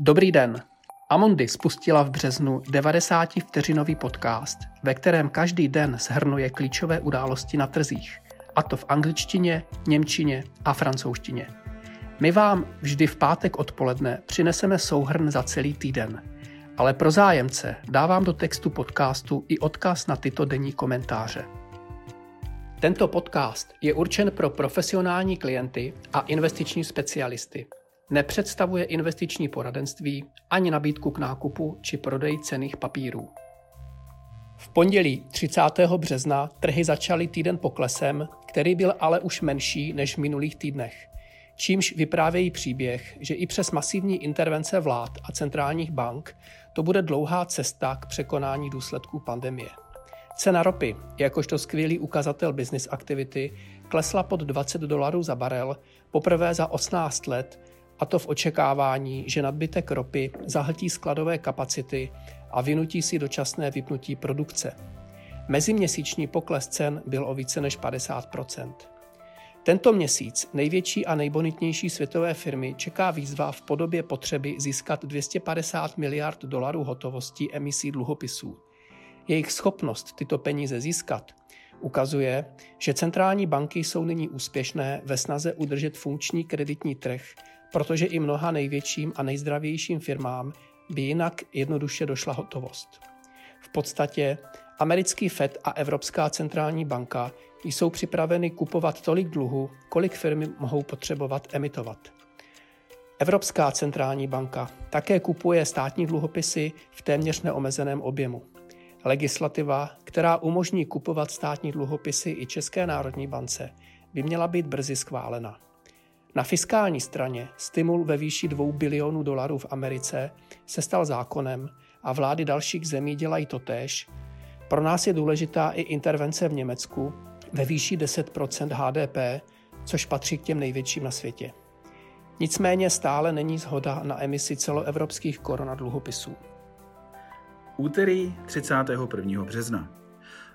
Dobrý den. Amundi spustila v březnu 90-vteřinový podcast, ve kterém každý den shrnuje klíčové události na trzích, a to v angličtině, němčině a francouzštině. My vám vždy v pátek odpoledne přineseme souhrn za celý týden, ale pro zájemce dávám do textu podcastu i odkaz na tyto denní komentáře. Tento podcast je určen pro profesionální klienty a investiční specialisty – nepředstavuje investiční poradenství ani nabídku k nákupu či prodeji cených papírů. V pondělí 30. března trhy začaly týden poklesem, který byl ale už menší než v minulých týdnech, čímž vyprávějí příběh, že i přes masivní intervence vlád a centrálních bank to bude dlouhá cesta k překonání důsledků pandemie. Cena ropy, jakožto skvělý ukazatel business aktivity, klesla pod 20 dolarů za barel poprvé za 18 let a to v očekávání, že nadbytek ropy zahltí skladové kapacity a vynutí si dočasné vypnutí produkce. Meziměsíční pokles cen byl o více než 50% Tento měsíc největší a nejbonitnější světové firmy čeká výzva v podobě potřeby získat 250 miliard dolarů hotovostí emisí dluhopisů. Jejich schopnost tyto peníze získat ukazuje, že centrální banky jsou nyní úspěšné ve snaze udržet funkční kreditní trh protože i mnoha největším a nejzdravějším firmám by jinak jednoduše došla hotovost. V podstatě americký FED a Evropská centrální banka jsou připraveny kupovat tolik dluhu, kolik firmy mohou potřebovat emitovat. Evropská centrální banka také kupuje státní dluhopisy v téměř neomezeném objemu. Legislativa, která umožní kupovat státní dluhopisy i České národní bance, by měla být brzy schválena. Na fiskální straně stimul ve výši 2 bilionů dolarů v Americe se stal zákonem a vlády dalších zemí dělají totéž. Pro nás je důležitá i intervence v Německu ve výši 10% HDP, což patří k těm největším na světě. Nicméně stále není zhoda na emisi celoevropských koronadluhopisů. Úterý 31. března.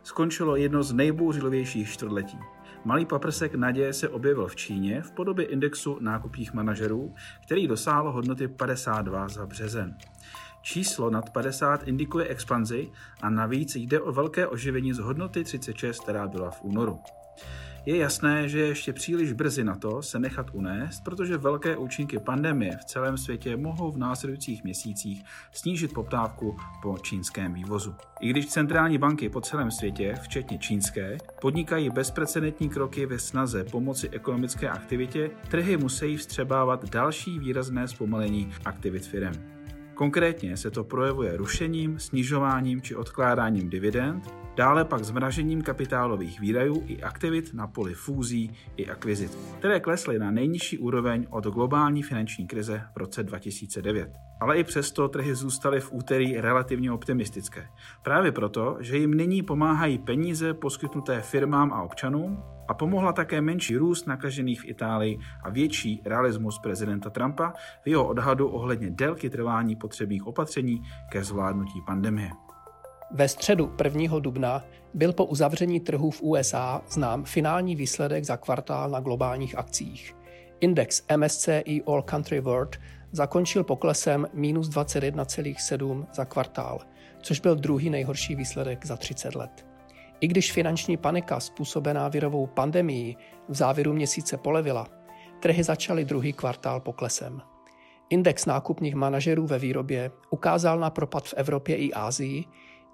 Skončilo jedno z nejbouřlivějších čtvrtletí. Malý paprsek naděje se objevil v Číně v podobě indexu nákupních manažerů, který dosáhl hodnoty 52 za březen. Číslo nad 50 indikuje expanzi a navíc jde o velké oživení z hodnoty 36, která byla v únoru. Je jasné, že je ještě příliš brzy na to se nechat unést, protože velké účinky pandemie v celém světě mohou v následujících měsících snížit poptávku po čínském vývozu. I když centrální banky po celém světě, včetně čínské, podnikají bezprecedentní kroky ve snaze pomoci ekonomické aktivitě, trhy musí vstřebávat další výrazné zpomalení aktivit firm. Konkrétně se to projevuje rušením, snižováním či odkládáním dividend, dále pak zmražením kapitálových výdajů i aktivit na poli fúzí i akvizit, které klesly na nejnižší úroveň od globální finanční krize v roce 2009. Ale i přesto trhy zůstaly v úterý relativně optimistické. Právě proto, že jim nyní pomáhají peníze poskytnuté firmám a občanům a pomohla také menší růst nakažených v Itálii a větší realismus prezidenta Trumpa v jeho odhadu ohledně délky trvání potřebných opatření ke zvládnutí pandemie. Ve středu 1. dubna byl po uzavření trhů v USA znám finální výsledek za kvartál na globálních akcích. Index MSCI All Country World zakončil poklesem minus 21,7 za kvartál, což byl druhý nejhorší výsledek za 30 let. I když finanční panika způsobená virovou pandemií v závěru měsíce polevila, trhy začaly druhý kvartál poklesem. Index nákupních manažerů ve výrobě ukázal na propad v Evropě i Ázii,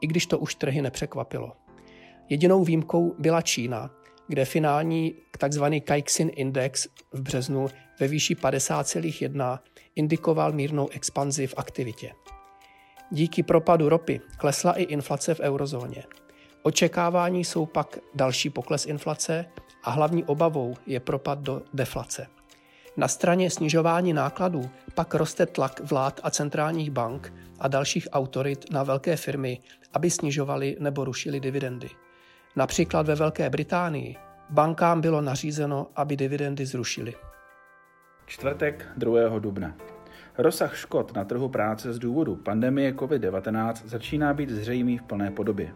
i když to už trhy nepřekvapilo. Jedinou výjimkou byla Čína, kde finální tzv. Caixin Index v březnu ve výši 50,1 indikoval mírnou expanzi v aktivitě. Díky propadu ropy klesla i inflace v eurozóně. Očekávání jsou pak další pokles inflace a hlavní obavou je propad do deflace. Na straně snižování nákladů pak roste tlak vlád a centrálních bank a dalších autorit na velké firmy, aby snižovali nebo rušili dividendy. Například ve Velké Británii bankám bylo nařízeno, aby dividendy zrušili. Čtvrtek 2. dubna. Rozsah škod na trhu práce z důvodu pandemie COVID-19 začíná být zřejmý v plné podobě.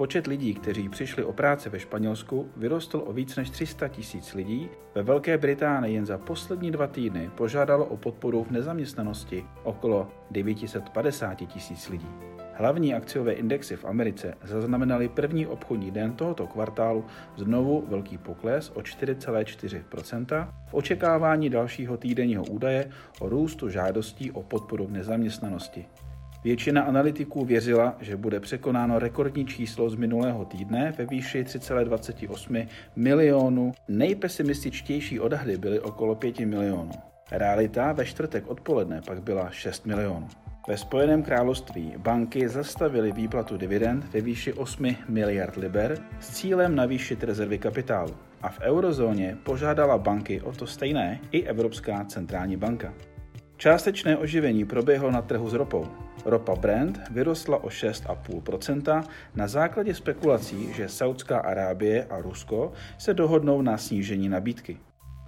Počet lidí, kteří přišli o práci ve Španělsku, vyrostl o víc než 300 tisíc lidí. Ve Velké Británii jen za poslední dva týdny požádalo o podporu v nezaměstnanosti okolo 950 tisíc lidí. Hlavní akciové indexy v Americe zaznamenaly první obchodní den tohoto kvartálu znovu velký pokles o 4,4% v očekávání dalšího týdenního údaje o růstu žádostí o podporu v nezaměstnanosti. Většina analytiků věřila, že bude překonáno rekordní číslo z minulého týdne ve výši 3,28 milionů. Nejpesimističtější odhady byly okolo 5 milionů. Realita ve čtvrtek odpoledne pak byla 6 milionů. Ve Spojeném království banky zastavily výplatu dividend ve výši 8 miliard liber s cílem navýšit rezervy kapitálu. A v eurozóně požádala banky o to stejné i Evropská centrální banka. Částečné oživení proběhlo na trhu s ropou. Ropa Brent vyrostla o 6,5% na základě spekulací, že Saudská Arábie a Rusko se dohodnou na snížení nabídky.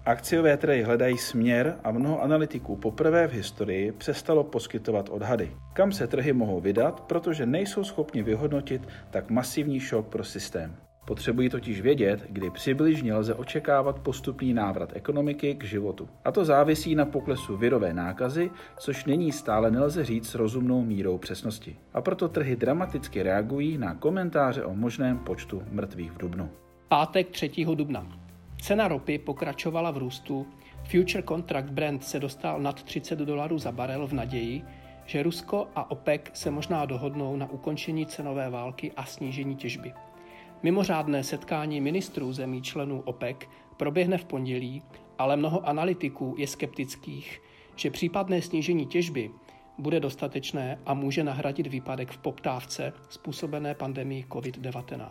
Akciové trhy hledají směr a mnoho analytiků poprvé v historii přestalo poskytovat odhady. Kam se trhy mohou vydat, protože nejsou schopni vyhodnotit tak masivní šok pro systém. Potřebují totiž vědět, kdy přibližně lze očekávat postupný návrat ekonomiky k životu. A to závisí na poklesu virové nákazy, což není stále nelze říct s rozumnou mírou přesnosti. A proto trhy dramaticky reagují na komentáře o možném počtu mrtvých v Dubnu. Pátek 3. dubna. Cena ropy pokračovala v růstu, future contract Brent se dostal nad 30 dolarů za barel v naději, že Rusko a OPEC se možná dohodnou na ukončení cenové války a snížení těžby. Mimořádné setkání ministrů zemí členů OPEC proběhne v pondělí, ale mnoho analytiků je skeptických, že případné snížení těžby bude dostatečné a může nahradit výpadek v poptávce způsobené pandemí COVID-19.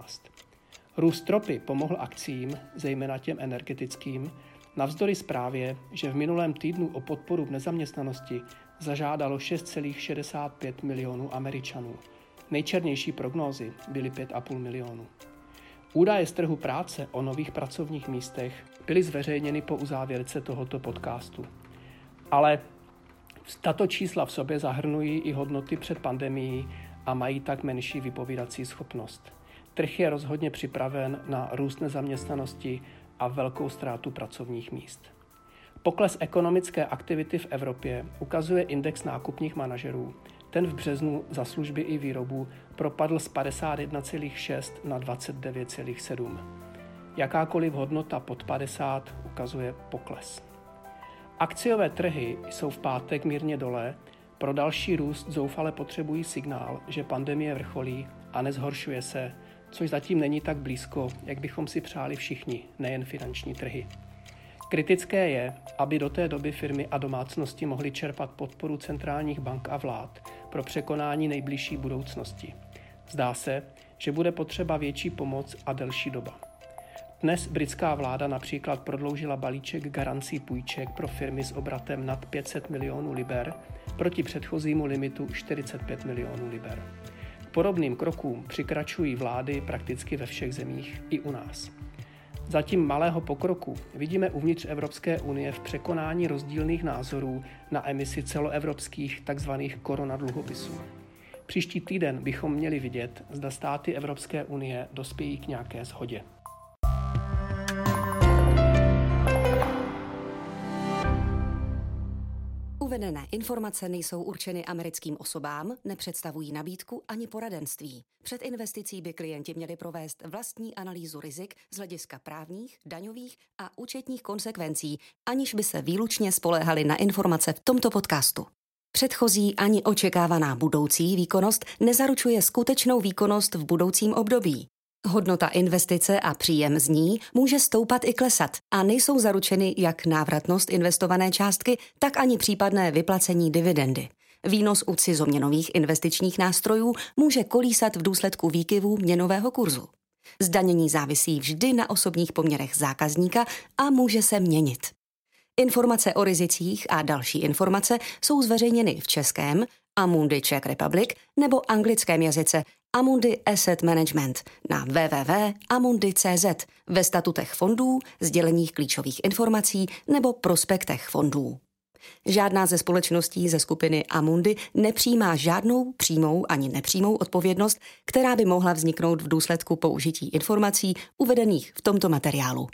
Růst tropy pomohl akcím, zejména těm energetickým, navzdory zprávě, že v minulém týdnu o podporu v nezaměstnanosti zažádalo 6,65 milionů Američanů. Nejčernější prognózy byly 5,5 milionů. Údaje z trhu práce o nových pracovních místech byly zveřejněny po uzávěrce tohoto podcastu. Ale tato čísla v sobě zahrnují i hodnoty před pandemií a mají tak menší vypovídací schopnost. Trh je rozhodně připraven na růst nezaměstnanosti a velkou ztrátu pracovních míst. Pokles ekonomické aktivity v Evropě ukazuje index nákupních manažerů. Ten v březnu za služby i výrobu propadl z 51,6 na 29,7. Jakákoliv hodnota pod 50 ukazuje pokles. Akciové trhy jsou v pátek mírně dole, pro další růst zoufale potřebují signál, že pandemie vrcholí a nezhoršuje se, což zatím není tak blízko, jak bychom si přáli všichni, nejen finanční trhy. Kritické je, aby do té doby firmy a domácnosti mohly čerpat podporu centrálních bank a vlád pro překonání nejbližší budoucnosti. Zdá se, že bude potřeba větší pomoc a delší doba. Dnes britská vláda například prodloužila balíček garancí půjček pro firmy s obratem nad 500 milionů liber proti předchozímu limitu 45 milionů liber. Podobným krokům přikračují vlády prakticky ve všech zemích i u nás. Zatím malého pokroku vidíme uvnitř Evropské unie v překonání rozdílných názorů na emisi celoevropských tzv. koronadluhopisů. Příští týden bychom měli vidět, zda státy Evropské unie dospějí k nějaké shodě. Uvedené informace nejsou určeny americkým osobám, nepředstavují nabídku ani poradenství. Před investicí by klienti měli provést vlastní analýzu rizik z hlediska právních, daňových a účetních konsekvencí, aniž by se výlučně spoléhali na informace v tomto podcastu. Předchozí ani očekávaná budoucí výkonnost nezaručuje skutečnou výkonnost v budoucím období. Hodnota investice a příjem z ní může stoupat i klesat a nejsou zaručeny jak návratnost investované částky, tak ani případné vyplacení dividendy. Výnos u cizoměnových investičních nástrojů může kolísat v důsledku výkyvů měnového kurzu. Zdanění závisí vždy na osobních poměrech zákazníka a může se měnit. Informace o rizicích a další informace jsou zveřejněny v českém, Amundi Czech Republic nebo anglickém jazyce Amundi Asset Management na www.amundi.cz ve statutech fondů, sděleních klíčových informací nebo prospektech fondů. Žádná ze společností ze skupiny Amundi nepřijímá žádnou přímou ani nepřímou odpovědnost, která by mohla vzniknout v důsledku použití informací uvedených v tomto materiálu.